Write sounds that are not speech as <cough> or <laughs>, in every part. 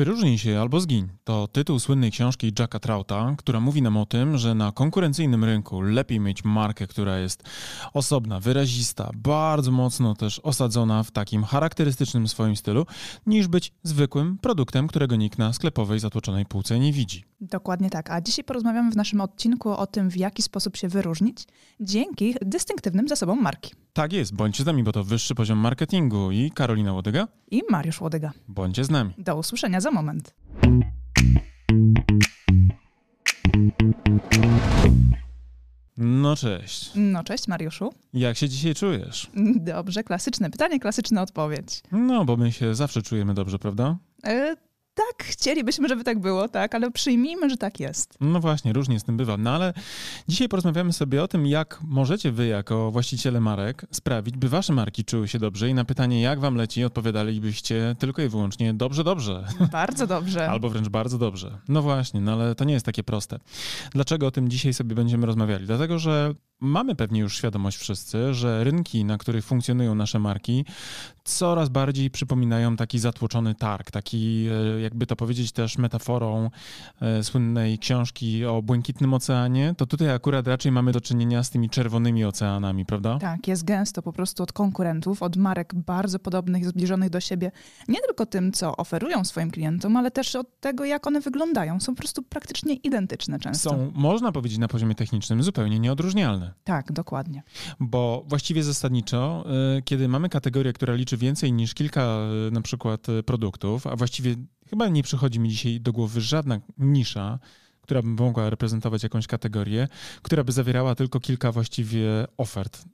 Wyróżnij się albo zgiń to tytuł słynnej książki Jacka Trauta, która mówi nam o tym, że na konkurencyjnym rynku lepiej mieć markę, która jest osobna, wyrazista, bardzo mocno też osadzona w takim charakterystycznym swoim stylu, niż być zwykłym produktem, którego nikt na sklepowej zatłoczonej półce nie widzi. Dokładnie tak. A dzisiaj porozmawiamy w naszym odcinku o tym, w jaki sposób się wyróżnić dzięki dystynktywnym zasobom marki. Tak jest, bądźcie z nami, bo to wyższy poziom marketingu i Karolina Łodyga i Mariusz Łodyga. Bądźcie z nami. Do usłyszenia za moment. No cześć. No cześć Mariuszu. Jak się dzisiaj czujesz? Dobrze, klasyczne pytanie, klasyczna odpowiedź. No, bo my się zawsze czujemy dobrze, prawda? E, tak, chcielibyśmy, żeby tak było, tak, ale przyjmijmy, że tak jest. No właśnie, różnie z tym bywa. No ale dzisiaj porozmawiamy sobie o tym, jak możecie wy, jako właściciele marek, sprawić, by wasze marki czuły się dobrze i na pytanie, jak wam leci, odpowiadalibyście tylko i wyłącznie dobrze, dobrze. Bardzo dobrze. <laughs> Albo wręcz bardzo dobrze. No właśnie, no ale to nie jest takie proste. Dlaczego o tym dzisiaj sobie będziemy rozmawiali? Dlatego, że mamy pewnie już świadomość wszyscy, że rynki, na których funkcjonują nasze marki, coraz bardziej przypominają taki zatłoczony targ, taki, e, jakby to powiedzieć też metaforą e, słynnej książki o Błękitnym Oceanie, to tutaj akurat raczej mamy do czynienia z tymi czerwonymi oceanami, prawda? Tak, jest gęsto po prostu od konkurentów, od marek bardzo podobnych, zbliżonych do siebie, nie tylko tym, co oferują swoim klientom, ale też od tego, jak one wyglądają. Są po prostu praktycznie identyczne często. Są, można powiedzieć na poziomie technicznym, zupełnie nieodróżnialne. Tak, dokładnie. Bo właściwie zasadniczo, y, kiedy mamy kategorię, która liczy więcej niż kilka y, na przykład produktów, a właściwie chyba nie przychodzi mi dzisiaj do głowy żadna nisza, która by mogła reprezentować jakąś kategorię, która by zawierała tylko kilka właściwie ofert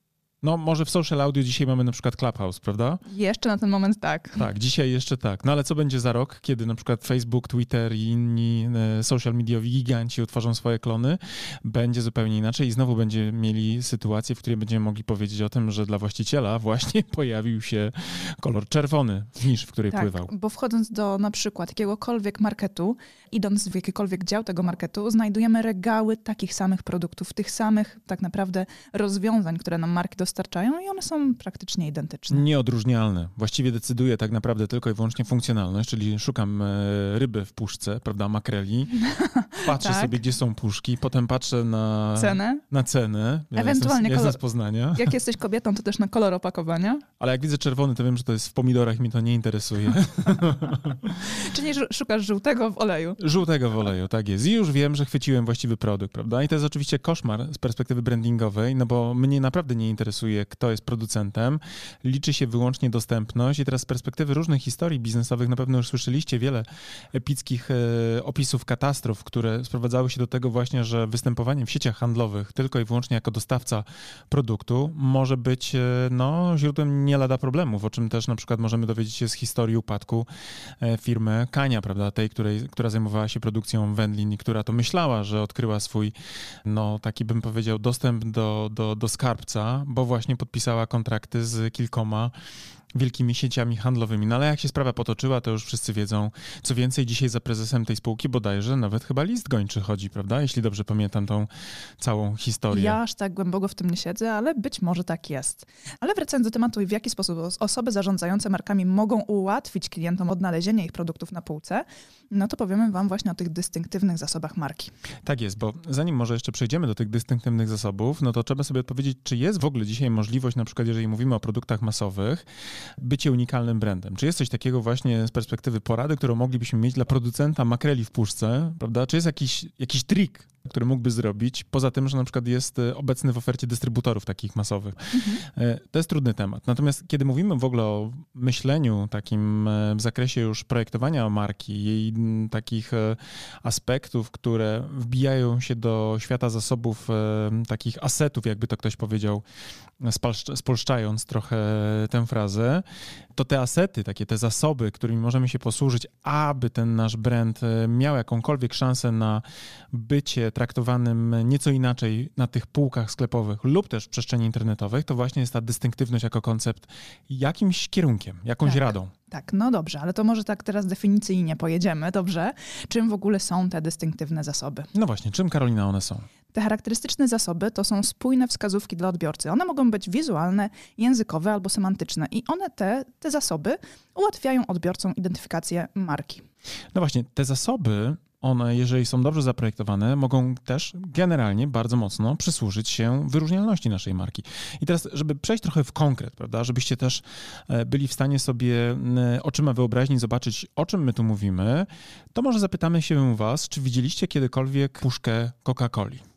no, może w social audio dzisiaj mamy na przykład Clubhouse, prawda? Jeszcze na ten moment tak. Tak, dzisiaj jeszcze tak. No ale co będzie za rok, kiedy na przykład Facebook, Twitter i inni e, social mediowi giganci utworzą swoje klony? Będzie zupełnie inaczej i znowu będziemy mieli sytuację, w której będziemy mogli powiedzieć o tym, że dla właściciela właśnie <laughs> pojawił się kolor czerwony nisz, w której tak, pływał. bo wchodząc do na przykład jakiegokolwiek marketu, idąc w jakikolwiek dział tego marketu, znajdujemy regały takich samych produktów, tych samych tak naprawdę rozwiązań, które nam marki dostarczają dostarczają i one są praktycznie identyczne. Nieodróżnialne. Właściwie decyduje tak naprawdę tylko i wyłącznie funkcjonalność, czyli szukam e, ryby w puszce, prawda, makreli, <laughs> patrzę tak. sobie, gdzie są puszki, potem patrzę na cenę, na cenę. Ja Ewentualnie jestem, z Poznania. Jak jesteś kobietą, to też na kolor opakowania. Ale jak widzę czerwony, to wiem, że to jest w pomidorach, mi to nie interesuje. <laughs> czyli szukasz żółtego w oleju. Żółtego w oleju, tak jest. I już wiem, że chwyciłem właściwy produkt, prawda? I to jest oczywiście koszmar z perspektywy brandingowej, no bo mnie naprawdę nie interesuje interesuje, kto jest producentem, liczy się wyłącznie dostępność. I teraz z perspektywy różnych historii biznesowych na pewno już słyszeliście wiele epickich e, opisów katastrof, które sprowadzały się do tego właśnie, że występowanie w sieciach handlowych tylko i wyłącznie jako dostawca produktu może być e, no, źródłem nie lada problemów, o czym też na przykład możemy dowiedzieć się z historii upadku e, firmy Kania, prawda, tej, której, która zajmowała się produkcją wędlin i która to myślała, że odkryła swój, no taki bym powiedział, dostęp do, do, do skarbca, bo właśnie właśnie podpisała kontrakty z kilkoma wielkimi sieciami handlowymi. No ale jak się sprawa potoczyła, to już wszyscy wiedzą. Co więcej, dzisiaj za prezesem tej spółki bodajże nawet chyba list gończy chodzi, prawda? Jeśli dobrze pamiętam tą całą historię. Ja aż tak głęboko w tym nie siedzę, ale być może tak jest. Ale wracając do tematu w jaki sposób osoby zarządzające markami mogą ułatwić klientom odnalezienie ich produktów na półce, no to powiemy wam właśnie o tych dystynktywnych zasobach marki. Tak jest, bo zanim może jeszcze przejdziemy do tych dystynktywnych zasobów, no to trzeba sobie odpowiedzieć, czy jest w ogóle dzisiaj możliwość, na przykład jeżeli mówimy o produktach masowych, bycie unikalnym brandem. Czy jest coś takiego właśnie z perspektywy porady, którą moglibyśmy mieć dla producenta makreli w puszce, prawda? Czy jest jakiś, jakiś trik, który mógłby zrobić, poza tym, że na przykład jest e, obecny w ofercie dystrybutorów takich masowych. Mhm. E, to jest trudny temat. Natomiast kiedy mówimy w ogóle o myśleniu takim e, w zakresie już projektowania marki, jej takich aspektów, które wbijają się do świata zasobów, takich asetów, jakby to ktoś powiedział, spolszczając trochę tę frazę, to te asety, takie te zasoby, którymi możemy się posłużyć, aby ten nasz brand miał jakąkolwiek szansę na bycie traktowanym nieco inaczej na tych półkach sklepowych lub też w przestrzeni internetowej, to właśnie jest ta dystynktywność jako koncept jakimś kierunkiem, jakąś tak. radą. Tak, no dobrze, ale to może tak teraz definicyjnie pojedziemy, dobrze? Czym w ogóle są te dystynktywne zasoby? No właśnie, czym Karolina one są? Te charakterystyczne zasoby to są spójne wskazówki dla odbiorcy. One mogą być wizualne, językowe albo semantyczne i one te, te zasoby ułatwiają odbiorcom identyfikację marki. No właśnie, te zasoby one, jeżeli są dobrze zaprojektowane, mogą też generalnie bardzo mocno przysłużyć się wyróżnialności naszej marki. I teraz, żeby przejść trochę w konkret, prawda, żebyście też e, byli w stanie sobie oczyma wyobraźni zobaczyć, o czym my tu mówimy, to może zapytamy się Was, czy widzieliście kiedykolwiek puszkę Coca-Coli?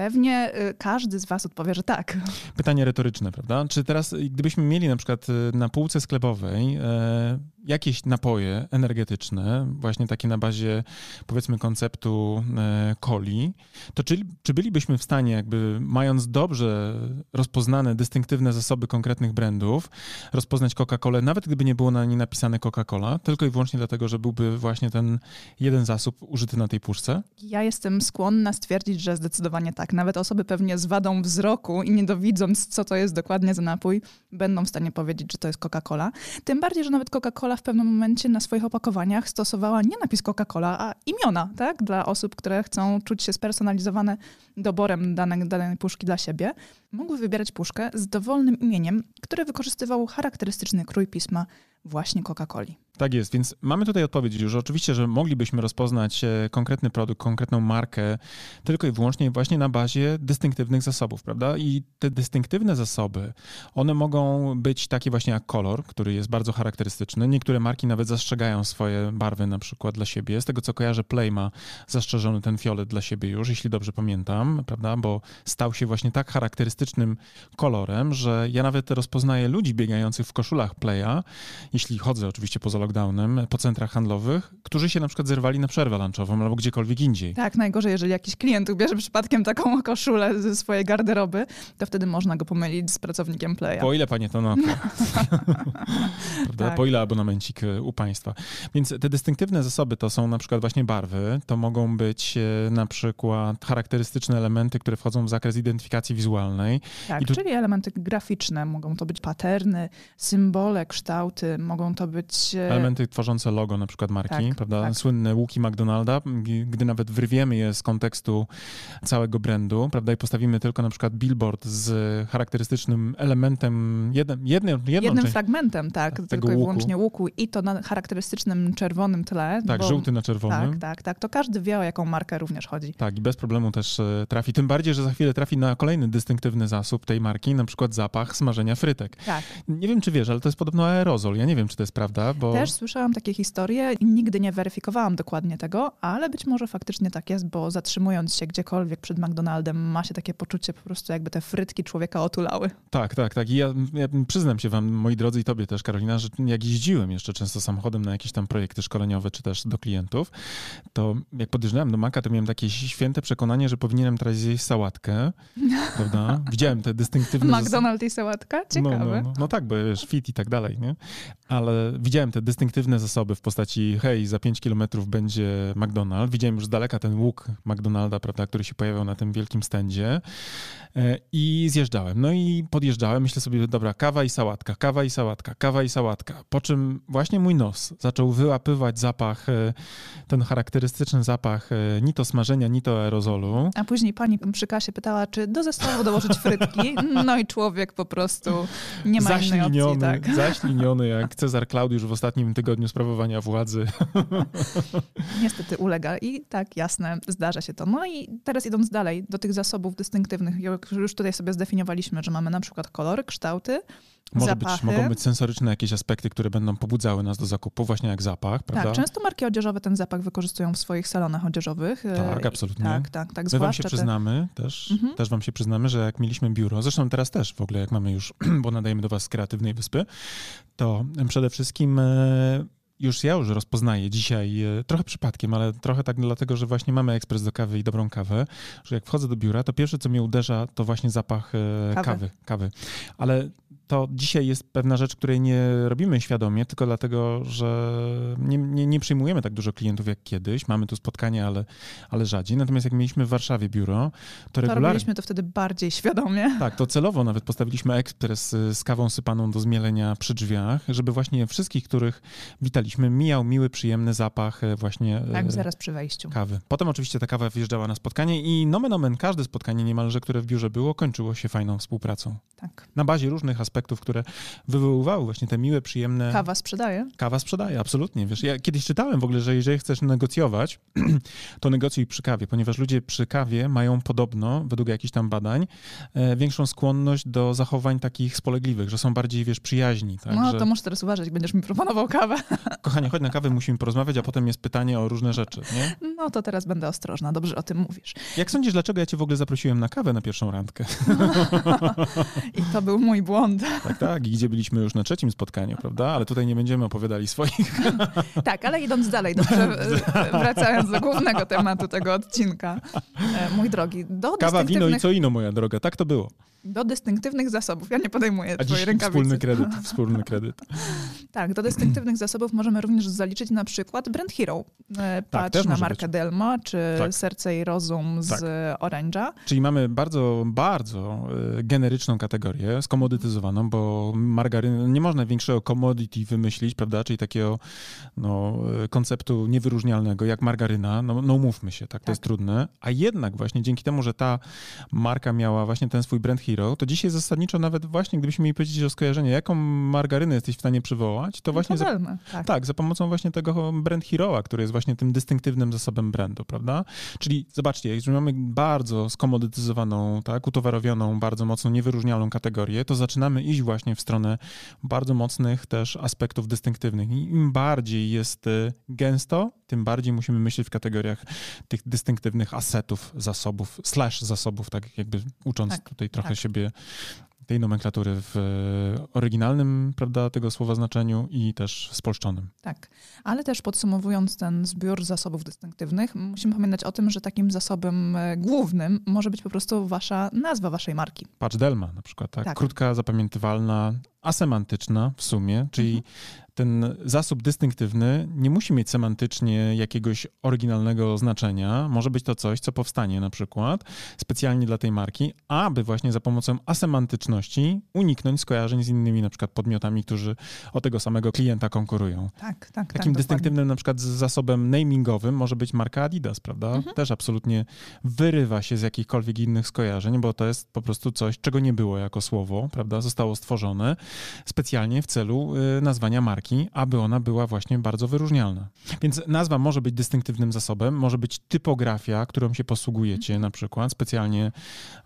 Pewnie y, każdy z Was odpowie, że tak. Pytanie retoryczne, prawda? Czy teraz, gdybyśmy mieli na przykład y, na półce sklepowej e, jakieś napoje energetyczne, właśnie takie na bazie powiedzmy konceptu e, coli, to czy, czy bylibyśmy w stanie, jakby mając dobrze rozpoznane, dystynktywne zasoby konkretnych brandów, rozpoznać Coca-Colę, nawet gdyby nie było na niej napisane Coca-Cola, tylko i wyłącznie dlatego, że byłby właśnie ten jeden zasób użyty na tej puszce? Ja jestem skłonna stwierdzić, że zdecydowanie tak. Nawet osoby pewnie z wadą wzroku i nie dowidząc, co to jest dokładnie za napój, będą w stanie powiedzieć, że to jest Coca-Cola. Tym bardziej, że nawet Coca-Cola w pewnym momencie na swoich opakowaniach stosowała nie napis Coca-Cola, a imiona, tak? Dla osób, które chcą czuć się spersonalizowane doborem danej, danej puszki dla siebie. Mogły wybierać puszkę z dowolnym imieniem, które wykorzystywał charakterystyczny krój pisma właśnie Coca-Coli. Tak jest, więc mamy tutaj odpowiedź już. Oczywiście, że moglibyśmy rozpoznać e, konkretny produkt, konkretną markę tylko i wyłącznie właśnie na bazie dystynktywnych zasobów, prawda? I te dystynktywne zasoby, one mogą być takie właśnie jak kolor, który jest bardzo charakterystyczny. Niektóre marki nawet zastrzegają swoje barwy na przykład dla siebie. Z tego co kojarzę, Play ma zastrzeżony ten fiolet dla siebie już, jeśli dobrze pamiętam, prawda? Bo stał się właśnie tak charakterystycznym kolorem, że ja nawet rozpoznaję ludzi biegających w koszulach Playa, jeśli chodzę oczywiście poza lockdownem, po centrach handlowych, którzy się na przykład zerwali na przerwę lunchową albo gdziekolwiek indziej. Tak, najgorzej, jeżeli jakiś klient ubierze przypadkiem taką <laughs> koszulę ze swojej garderoby, to wtedy można go pomylić z pracownikiem Playa. Po ile, panie to na <laughs> tak. Po ile abonamencik e, u państwa? Więc te dystynktywne zasoby to są na przykład właśnie barwy, to mogą być e, na przykład charakterystyczne elementy, które wchodzą w zakres identyfikacji wizualnej. Tak, tu... czyli elementy graficzne, mogą to być paterny, symbole, kształty, mogą to być... E, elementy tworzące logo na przykład marki, tak, prawda? Tak. Słynne łuki McDonalda, gdy nawet wyrwiemy je z kontekstu całego brandu, prawda? I postawimy tylko na przykład billboard z charakterystycznym elementem, jeden, jednym, jednym fragmentem, tak, tego tylko łuku. i wyłącznie łuku i to na charakterystycznym czerwonym tle. Tak, bo, żółty na czerwonym. Tak, tak, tak. To każdy wie, o jaką markę również chodzi. Tak, i bez problemu też e, trafi. Tym bardziej, że za chwilę trafi na kolejny dystynktywny zasób tej marki, na przykład zapach smażenia frytek. Tak. Nie wiem, czy wiesz, ale to jest podobno aerozol. Ja nie wiem, czy to jest prawda, bo... Też słyszałam takie historie i nigdy nie weryfikowałam dokładnie tego, ale być może faktycznie tak jest, bo zatrzymując się gdziekolwiek przed McDonaldem ma się takie poczucie po prostu jakby te frytki człowieka otulały. Tak, tak, tak. I ja, ja przyznam się wam, moi drodzy i tobie też, Karolina, że jak jeździłem jeszcze często samochodem na jakieś tam projekty szkoleniowe, czy też do klientów, to jak podjeżdżałem do Maka, to miałem takie święte przekonanie, że powinienem teraz zjeść sałatkę, <laughs> prawda? Widziałem te dystynktywne... McDonald's i sałatka? Ciekawe. No, no, no, no tak, bo wiesz, fit i tak dalej, nie? Ale widziałem te dystynktywne zasoby w postaci hej, za 5 kilometrów będzie McDonald's. Widziałem już z daleka ten łuk McDonalda, prawda, który się pojawiał na tym wielkim stędzie e, i zjeżdżałem. No i podjeżdżałem, myślę sobie, dobra, kawa i sałatka, kawa i sałatka, kawa i sałatka. Po czym właśnie mój nos zaczął wyłapywać zapach, e, ten charakterystyczny zapach e, ni to smażenia, ni to aerozolu. A później pani przy kasie pytała, czy do zestawu dołożyć frytki. No i człowiek po prostu nie ma innej opcji. Tak. Zaśliniony jak Cezar Klaudiusz w ostatnim tygodniu sprawowania władzy. <laughs> Niestety ulega i tak, jasne, zdarza się to. No i teraz idąc dalej do tych zasobów dystynktywnych, już tutaj sobie zdefiniowaliśmy, że mamy na przykład kolory, kształty, Może być, mogą być sensoryczne jakieś aspekty, które będą pobudzały nas do zakupu, właśnie jak zapach, prawda? Tak, często marki odzieżowe ten zapach wykorzystują w swoich salonach odzieżowych. Tak, absolutnie. Tak, tak, tak. My wam się przyznamy te... też, mhm. też wam się przyznamy, że jak mieliśmy biuro, zresztą teraz też w ogóle, jak mamy już, <clears throat> bo nadajemy do was z Kreatywnej Wyspy, to przede wszystkim e, już ja już rozpoznaję dzisiaj, e, trochę przypadkiem, ale trochę tak dlatego, że właśnie mamy ekspres do kawy i dobrą kawę, że jak wchodzę do biura, to pierwsze, co mnie uderza, to właśnie zapach e, kawy. kawy. kawy. Ale to dzisiaj jest pewna rzecz, której nie robimy świadomie, tylko dlatego, że nie, nie, nie przyjmujemy tak dużo klientów jak kiedyś. Mamy tu spotkania, ale, ale rzadziej. Natomiast jak mieliśmy w Warszawie biuro, to, To regularnie... robiliśmy to wtedy bardziej świadomie. Tak, to celowo nawet postawiliśmy ekspres y, z kawą sypaną do zmielenia przy drzwiach, żeby właśnie wszystkich, których witaliśmy, mijał miły, przyjemny zapach e, właśnie e, Tak, zaraz przy wejściu. kawy. Potem oczywiście ta kawa wjeżdżała na spotkanie i nomen omen, każde spotkanie niemalże, które w biurze było, kończyło się fajną współpracą. Tak. Na bazie różnych aspektów, które wywoływały właśnie te miłe, przyjemne... Kawa sprzedaje. Kawa sprzedaje, absolutnie. Wiesz, ja kiedyś czytałem w ogóle, że jeżeli chcesz negocjować, <clears throat> to negocjuj przy kawie, ponieważ ludzie przy kawie mają podobno, według jakichś tam badań, e, większą skłonność do zachowań takich spolegliwych, że są bardziej, wiesz, przyjaźni. Tak? No że, to muszę teraz uważać, będziesz mi proponował kawę. <laughs> Kochanie, chodź na kawę, musimy porozmawiać, a potem jest pytanie o różne rzeczy, nie? No to teraz będę ostrożna. Dobrze o tym mówisz. Jak sądzisz, dlaczego ja cię w ogóle zaprosiłem na kawę na pierwszą randkę? <laughs> <laughs> I to był mój błąd. Tak, tak, i gdzie byliśmy już na trzecim spotkaniu, prawda? Ale tutaj nie będziemy opowiadali swoich. <laughs> Tak, ale idąc dalej, dobrze, e, wracając do głównego tematu tego odcinka. E, Mój drogi, do Kawa, wino i co ino, moja droga. Tak to było. do dystynktywnych zasobów, ja nie podejmuję A twojej rękawicy. wspólny kredyt, wspólny kredyt. <laughs> Tak, do dystynktywnych <clears throat> zasobów możemy również zaliczyć na przykład Brand Hero. E, Patrz Tak, na markę być. Delma, czy Tak. Serce i Rozum z Tak. Orange'a. Czyli mamy bardzo, bardzo e, generyczną kategorię, skomodytyzowaną, bo margaryny, nie można większego commodity wymyślić, prawda, czyli takiego no, e, konceptu niewyróżnialnego jak margaryna, no, no umówmy się, tak, to Tak. jest trudne, a jednak właśnie dzięki temu, że ta marka miała właśnie ten swój brand hero, to dzisiaj zasadniczo nawet właśnie, gdybyśmy mieli powiedzieć o skojarzenie, jaką margarynę jesteś w stanie przywołać, to właśnie to za, tak. tak, za pomocą właśnie tego brand hero'a, który jest właśnie tym dystynktywnym zasobem brandu, prawda? Czyli zobaczcie, jeżeli mamy bardzo skomodytyzowaną, tak, utowarowioną, bardzo mocno niewyróżnialną kategorię, to zaczynamy iść właśnie w stronę bardzo mocnych też aspektów dystynktywnych. I im bardziej jest y, gęsto, tym bardziej musimy myśleć w kategoriach tych dystynktywnych asetów, zasobów, slash zasobów, tak jakby ucząc Tak, tutaj trochę tak. siebie tej nomenklatury w e, oryginalnym, prawda, tego słowa znaczeniu i też spolszczonym. Tak, ale też podsumowując ten zbiór zasobów dystynktywnych, musimy pamiętać o tym, że takim zasobem e, głównym może być po prostu wasza nazwa waszej marki. Patch Delma na przykład, tak? Tak. Krótka, zapamiętywalna, asemantyczna w sumie, czyli Mhm. Ten zasób dystynktywny nie musi mieć semantycznie jakiegoś oryginalnego znaczenia. Może być to coś, co powstanie na przykład specjalnie dla tej marki, aby właśnie za pomocą asemantyczności uniknąć skojarzeń z innymi na przykład podmiotami, którzy o tego samego klienta konkurują. Tak, tak, Takim tak, dystynktywnym na przykład z zasobem namingowym może być marka Adidas, prawda? Mhm. Też absolutnie wyrywa się z jakichkolwiek innych skojarzeń, bo to jest po prostu coś, czego nie było jako słowo, prawda? Zostało stworzone specjalnie w celu y, nazwania marki, aby ona była właśnie bardzo wyróżnialna. Więc nazwa może być dystynktywnym zasobem, może być typografia, którą się posługujecie na przykład, specjalnie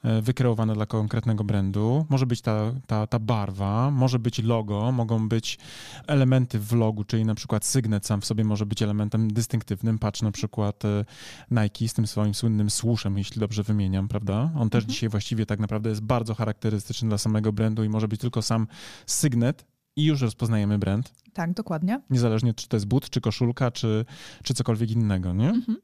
e, wykreowana dla konkretnego brandu, może być ta, ta, ta barwa, może być logo, mogą być elementy w logu, czyli na przykład sygnet sam w sobie może być elementem dystynktywnym. Patrz na przykład e, Nike z tym swoim słynnym słuszem, jeśli dobrze wymieniam, prawda? On też Mhm. dzisiaj właściwie tak naprawdę jest bardzo charakterystyczny dla samego brandu i może być tylko sam sygnet i już rozpoznajemy brand, Tak, dokładnie. niezależnie czy to jest but, czy koszulka, czy, czy cokolwiek innego, nie? Mhm.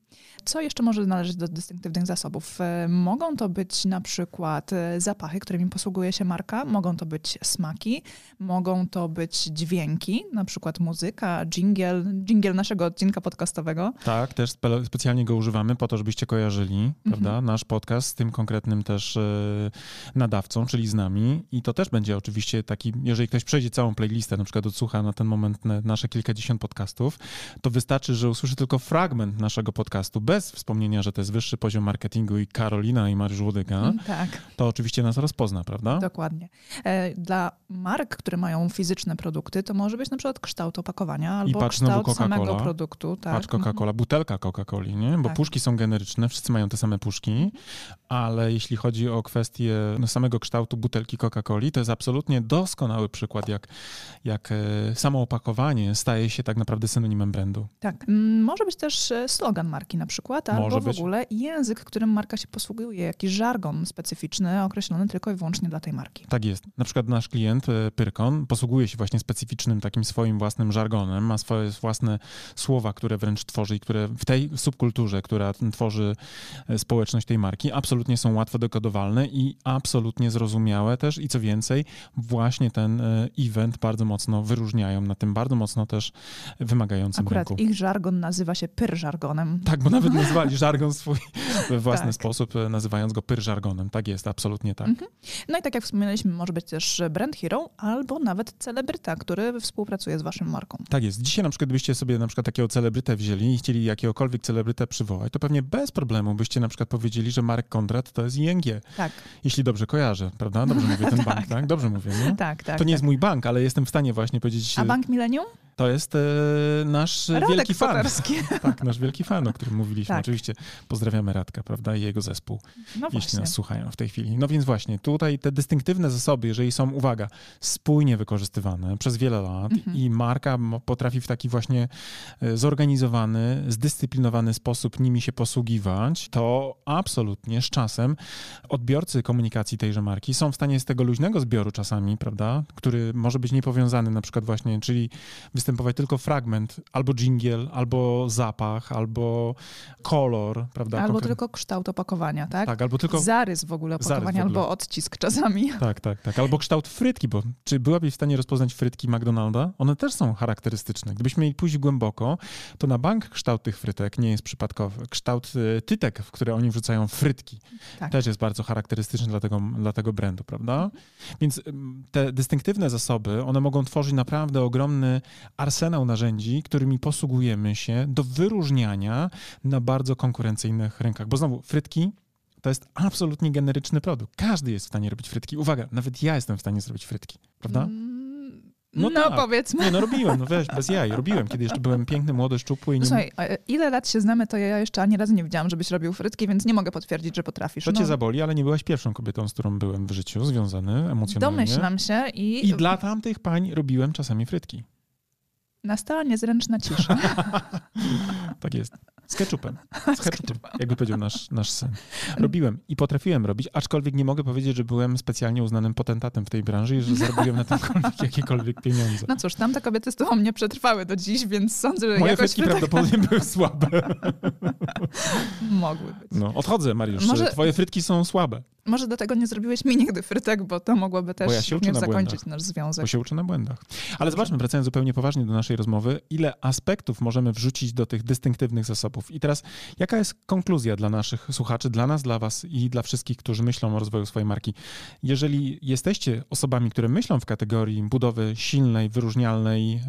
Co jeszcze może należeć do dystynktywnych zasobów? E, Mogą to być na przykład e, zapachy, którymi posługuje się marka, mogą to być smaki, mogą to być dźwięki, na przykład muzyka, jingle, jingle naszego odcinka podcastowego. Tak, też spe- specjalnie go używamy po to, żebyście kojarzyli, prawda, nasz podcast z tym konkretnym też e, nadawcą, czyli z nami i to też będzie oczywiście taki, jeżeli ktoś przejdzie całą playlistę, na przykład odsłucha na ten moment na- nasze kilkadziesiąt podcastów, to wystarczy, że usłyszy tylko fragment naszego podcastu, bez wspomnienia, że to jest wyższy poziom marketingu i Karolina i Mariusz Łodyga, Mm, Tak, to oczywiście nas rozpozna, prawda? dokładnie. E, Dla mark, które mają fizyczne produkty, to może być na przykład kształt opakowania albo kształt samego Coca-Cola. produktu. Tak. Patrz Coca-Cola, butelka Coca-Coli, nie? Bo Tak. puszki są generyczne, wszyscy mają te same puszki, ale jeśli chodzi o kwestię samego kształtu butelki Coca-Coli, to jest absolutnie doskonały przykład, jak, jak e, samo opakowanie staje się tak naprawdę synonimem brandu. Tak. Może być też e, slogan marki na przykład, albo Może w być. ogóle język, którym marka się posługuje, jakiś żargon specyficzny, określony tylko i wyłącznie dla tej marki. Tak jest. Na przykład nasz klient e, Pyrkon posługuje się właśnie specyficznym takim swoim własnym żargonem, ma swoje własne słowa, które wręcz tworzy i które w tej subkulturze, która tworzy e, społeczność tej marki, absolutnie są łatwo dekodowalne i absolutnie zrozumiałe też i co więcej, właśnie ten event bardzo mocno wyróżniają na tym bardzo mocno też wymagającym Akurat rynku. ich żargon nazywa się pyr żargonem. Tak, bo nawet nazwali żargon swój <laughs> we własny tak. sposób, e, nazywając go pyr żargonem. Tak jest, absolutnie tak. Mhm. No i tak jak wspominaliśmy, może być też brand hero albo nawet celebryta, który współpracuje z waszą marką. Tak jest. Dzisiaj na przykład gdybyście sobie na przykład takiego celebrytę wzięli i chcieli jakiegokolwiek celebrytę przywołać, to pewnie bez problemu byście na przykład powiedzieli, że Marek Kondrat to jest ING. Tak. Jeśli dobrze kojarzę, prawda? Dobrze <laughs> mówię ten bank, tak? tak? Dobrze mówię, nie? Tak, tak. To nie tak. jest mój bank, ale jestem w stanie właśnie powiedzieć... A Bank Millennium? To jest e, nasz Radek wielki fan. <laughs> tak, nasz wielki fan, o którym mówiliśmy. Tak. Oczywiście pozdrawiamy Radka, prawda, i jego zespół, no jeśli nas słuchają w tej chwili. No więc właśnie, tutaj te dystynktywne zasoby, jeżeli są, uwaga, spójnie wykorzystywane przez wiele lat mhm. i marka potrafi w taki właśnie e, zorganizowany, zdyscyplinowany sposób nimi się posługiwać, to absolutnie z czasem odbiorcy komunikacji tejże marki są w stanie z tego luźnego zbioru czasami, prawda, który może być niepowiązany na przykład właśnie, czyli występować tylko fragment, albo jingle, albo zapach, albo kolor, prawda? Albo tylko kształt opakowania, tak? Tak, albo tylko... Zarys w ogóle opakowania, w ogóle. albo odcisk czasami. <laughs> Tak, tak, tak. Albo kształt frytki, bo czy byłabyś w stanie rozpoznać frytki McDonalda? One też są charakterystyczne. Gdybyśmy mieli pójść głęboko, to na bank kształt tych frytek nie jest przypadkowy. Kształt y, tytek, w które oni wrzucają frytki, tak. też jest bardzo charakterystyczny dla tego, dla tego brandu, prawda? Więc te dystynktywne zasoby, one mogą tworzyć naprawdę ogromny arsenał narzędzi, którymi posługujemy się do wyróżniania na bardzo konkurencyjnych rynkach. Bo znowu, frytki to jest absolutnie generyczny produkt. Każdy jest w stanie robić frytki. Uwaga, nawet ja jestem w stanie zrobić frytki, prawda? Mm. No, no tak. powiedzmy. Nie, no robiłem, no weź, bez jaj, robiłem, kiedy jeszcze byłem piękny, młody, szczupły i nie... Słuchaj, ile lat się znamy, to ja jeszcze ani razu nie widziałam, żebyś robił frytki, więc nie mogę potwierdzić, że potrafisz. To no. cię zaboli, ale nie byłaś pierwszą kobietą, z którą byłem w życiu związany emocjonalnie. Domyślam się i... I dla tamtych pań robiłem czasami frytki. Nastała niezręczna cisza. <laughs> tak jest. Z ketchupem. <laughs> Z ketchupem, jakby powiedział nasz, nasz syn. Robiłem i potrafiłem robić, aczkolwiek nie mogę powiedzieć, że byłem specjalnie uznanym potentatem w tej branży i że zarobiłem na tym <laughs> jakiekolwiek pieniądze. No cóż, tamte kobiety z tobą nie przetrwały do dziś, więc sądzę, że Moje jakoś... frytki prawdopodobnie <laughs> były słabe. Mogły być. No, odchodzę, Mariusz. Może... Twoje frytki są słabe. Może do tego nie zrobiłeś mi nigdy frytek, bo to mogłoby też ja nie zakończyć nasz związek. Bo się uczę na błędach. Ale zobaczmy, wracając zupełnie poważnie do naszej rozmowy, ile aspektów możemy wrzucić do tych dystynktywnych zasobów. I teraz, jaka jest konkluzja dla naszych słuchaczy, dla nas, dla was i dla wszystkich, którzy myślą o rozwoju swojej marki? Jeżeli jesteście osobami, które myślą w kategorii budowy silnej, wyróżnialnej,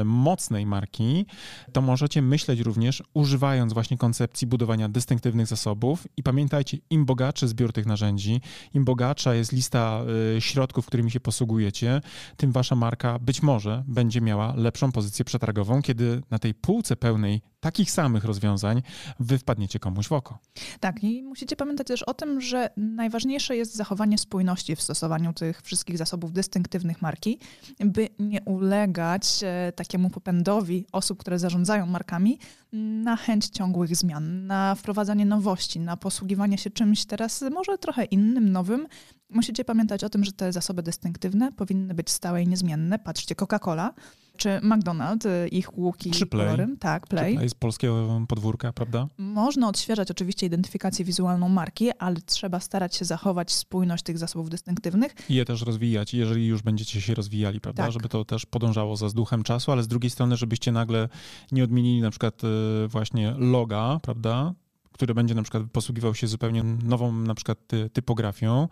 e, mocnej marki, to możecie myśleć również używając właśnie koncepcji budowania dystynktywnych zasobów i pamiętajcie, im bogatszy zbiór tych narzędzi, im bogatsza jest lista y, środków, którymi się posługujecie, tym wasza marka być może będzie miała lepszą pozycję przetargową, kiedy na tej półce pełnej takich samych rozwiązań wy wpadniecie komuś w oko. Tak, i musicie pamiętać też o tym, że najważniejsze jest zachowanie spójności w stosowaniu tych wszystkich zasobów dystynktywnych marki, by nie ulegać e, takiemu popędowi osób, które zarządzają markami na chęć ciągłych zmian, na wprowadzanie nowości, na posługiwanie się czymś teraz może trochę innym, nowym. Musicie pamiętać o tym, że te zasoby dystynktywne powinny być stałe i niezmienne. Patrzcie, Coca-Cola czy McDonald's, y, ich łuki czy play. kolorem. Tak, Play. Czy play z polskiego podwórka, prawda? Można odświeżać oczywiście identyfikację wizualną marki, ale trzeba starać się zachować spójność tych zasobów dystynktywnych. I je też rozwijać, jeżeli już będziecie się rozwijali, prawda? Tak. Żeby to też podążało za duchem czasu, ale z drugiej strony, żebyście nagle nie odmienili na przykład y, właśnie loga, prawda? Który będzie na przykład posługiwał się zupełnie nową na przykład typografią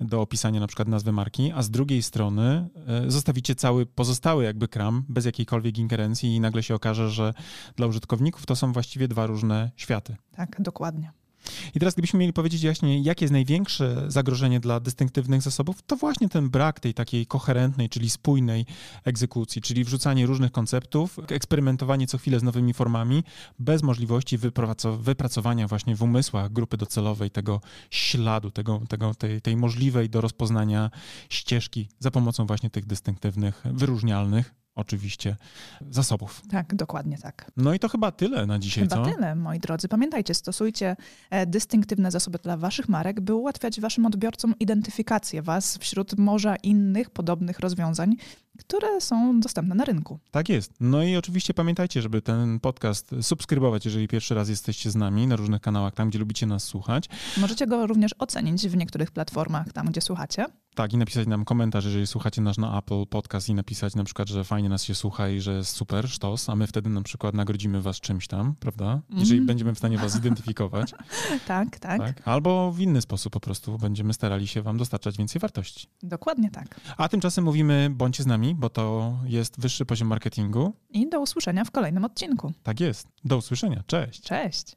do opisania na przykład nazwy marki, a z drugiej strony e, zostawicie cały pozostały jakby kram bez jakiejkolwiek ingerencji i nagle się okaże, że dla użytkowników to są właściwie dwa różne światy. Tak, dokładnie. I teraz gdybyśmy mieli powiedzieć właśnie, jakie jest największe zagrożenie dla dystynktywnych zasobów, to właśnie ten brak tej takiej koherentnej, czyli spójnej egzekucji, czyli wrzucanie różnych konceptów, eksperymentowanie co chwilę z nowymi formami, bez możliwości wypracowania właśnie w umysłach grupy docelowej tego śladu, tego, tego, tej, tej możliwej do rozpoznania ścieżki za pomocą właśnie tych dystynktywnych, wyróżnialnych oczywiście zasobów. Tak, dokładnie tak. No i to chyba tyle na dzisiaj, Chyba co? tyle, moi drodzy. Pamiętajcie, stosujcie e, dystynktywne zasoby dla waszych marek, by ułatwiać waszym odbiorcom identyfikację was wśród morza innych podobnych rozwiązań, które są dostępne na rynku. Tak jest. No i oczywiście pamiętajcie, żeby ten podcast subskrybować, jeżeli pierwszy raz jesteście z nami na różnych kanałach, tam gdzie lubicie nas słuchać. Możecie go również ocenić w niektórych platformach, tam gdzie słuchacie. Tak, i napisać nam komentarz, jeżeli słuchacie nas na Apple Podcast i napisać na przykład, że fajnie nas się słucha i że jest super, sztos, a my wtedy na przykład nagrodzimy was czymś tam, prawda? Jeżeli Mhm. będziemy w stanie was zidentyfikować. <laughs> Tak, tak, tak? Albo w inny sposób po prostu będziemy starali się wam dostarczać więcej wartości. dokładnie tak. A tymczasem mówimy bądźcie z nami, bo to jest wyższy poziom marketingu. I do usłyszenia w kolejnym odcinku. Tak jest. Do usłyszenia. Cześć. Cześć!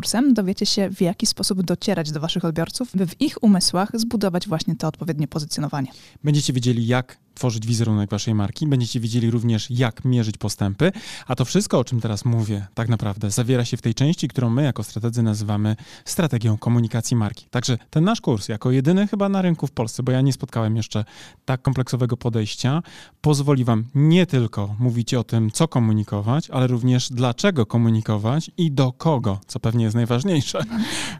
dowiecie się, w jaki sposób docierać do Waszych odbiorców, by w ich umysłach zbudować właśnie to odpowiednie pozycjonowanie. Będziecie wiedzieli, jak tworzyć wizerunek waszej marki, będziecie wiedzieli również, jak mierzyć postępy, a to wszystko, o czym teraz mówię, tak naprawdę zawiera się w tej części, którą my jako strategzy nazywamy strategią komunikacji marki. Także ten nasz kurs, jako jedyny chyba na rynku w Polsce, bo ja nie spotkałem jeszcze tak kompleksowego podejścia, pozwoli wam nie tylko mówić o tym, co komunikować, ale również dlaczego komunikować i do kogo, co pewnie jest najważniejsze, <laughs>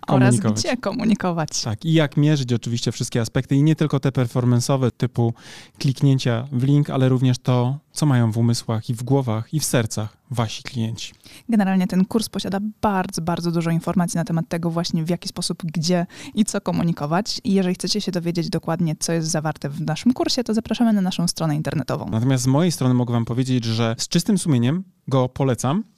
Oraz komunikować. gdzie komunikować. Tak, i jak mierzyć oczywiście wszystkie aspekty i nie tylko te performance'owe typu kliknięcia w link, ale również to, co mają w umysłach i w głowach i w sercach wasi klienci. Generalnie ten kurs posiada bardzo, bardzo dużo informacji na temat tego właśnie w jaki sposób, gdzie i co komunikować. I jeżeli chcecie się dowiedzieć dokładnie, co jest zawarte w naszym kursie, to zapraszamy na naszą stronę internetową. Natomiast z mojej strony mogę wam powiedzieć, że z czystym sumieniem go polecam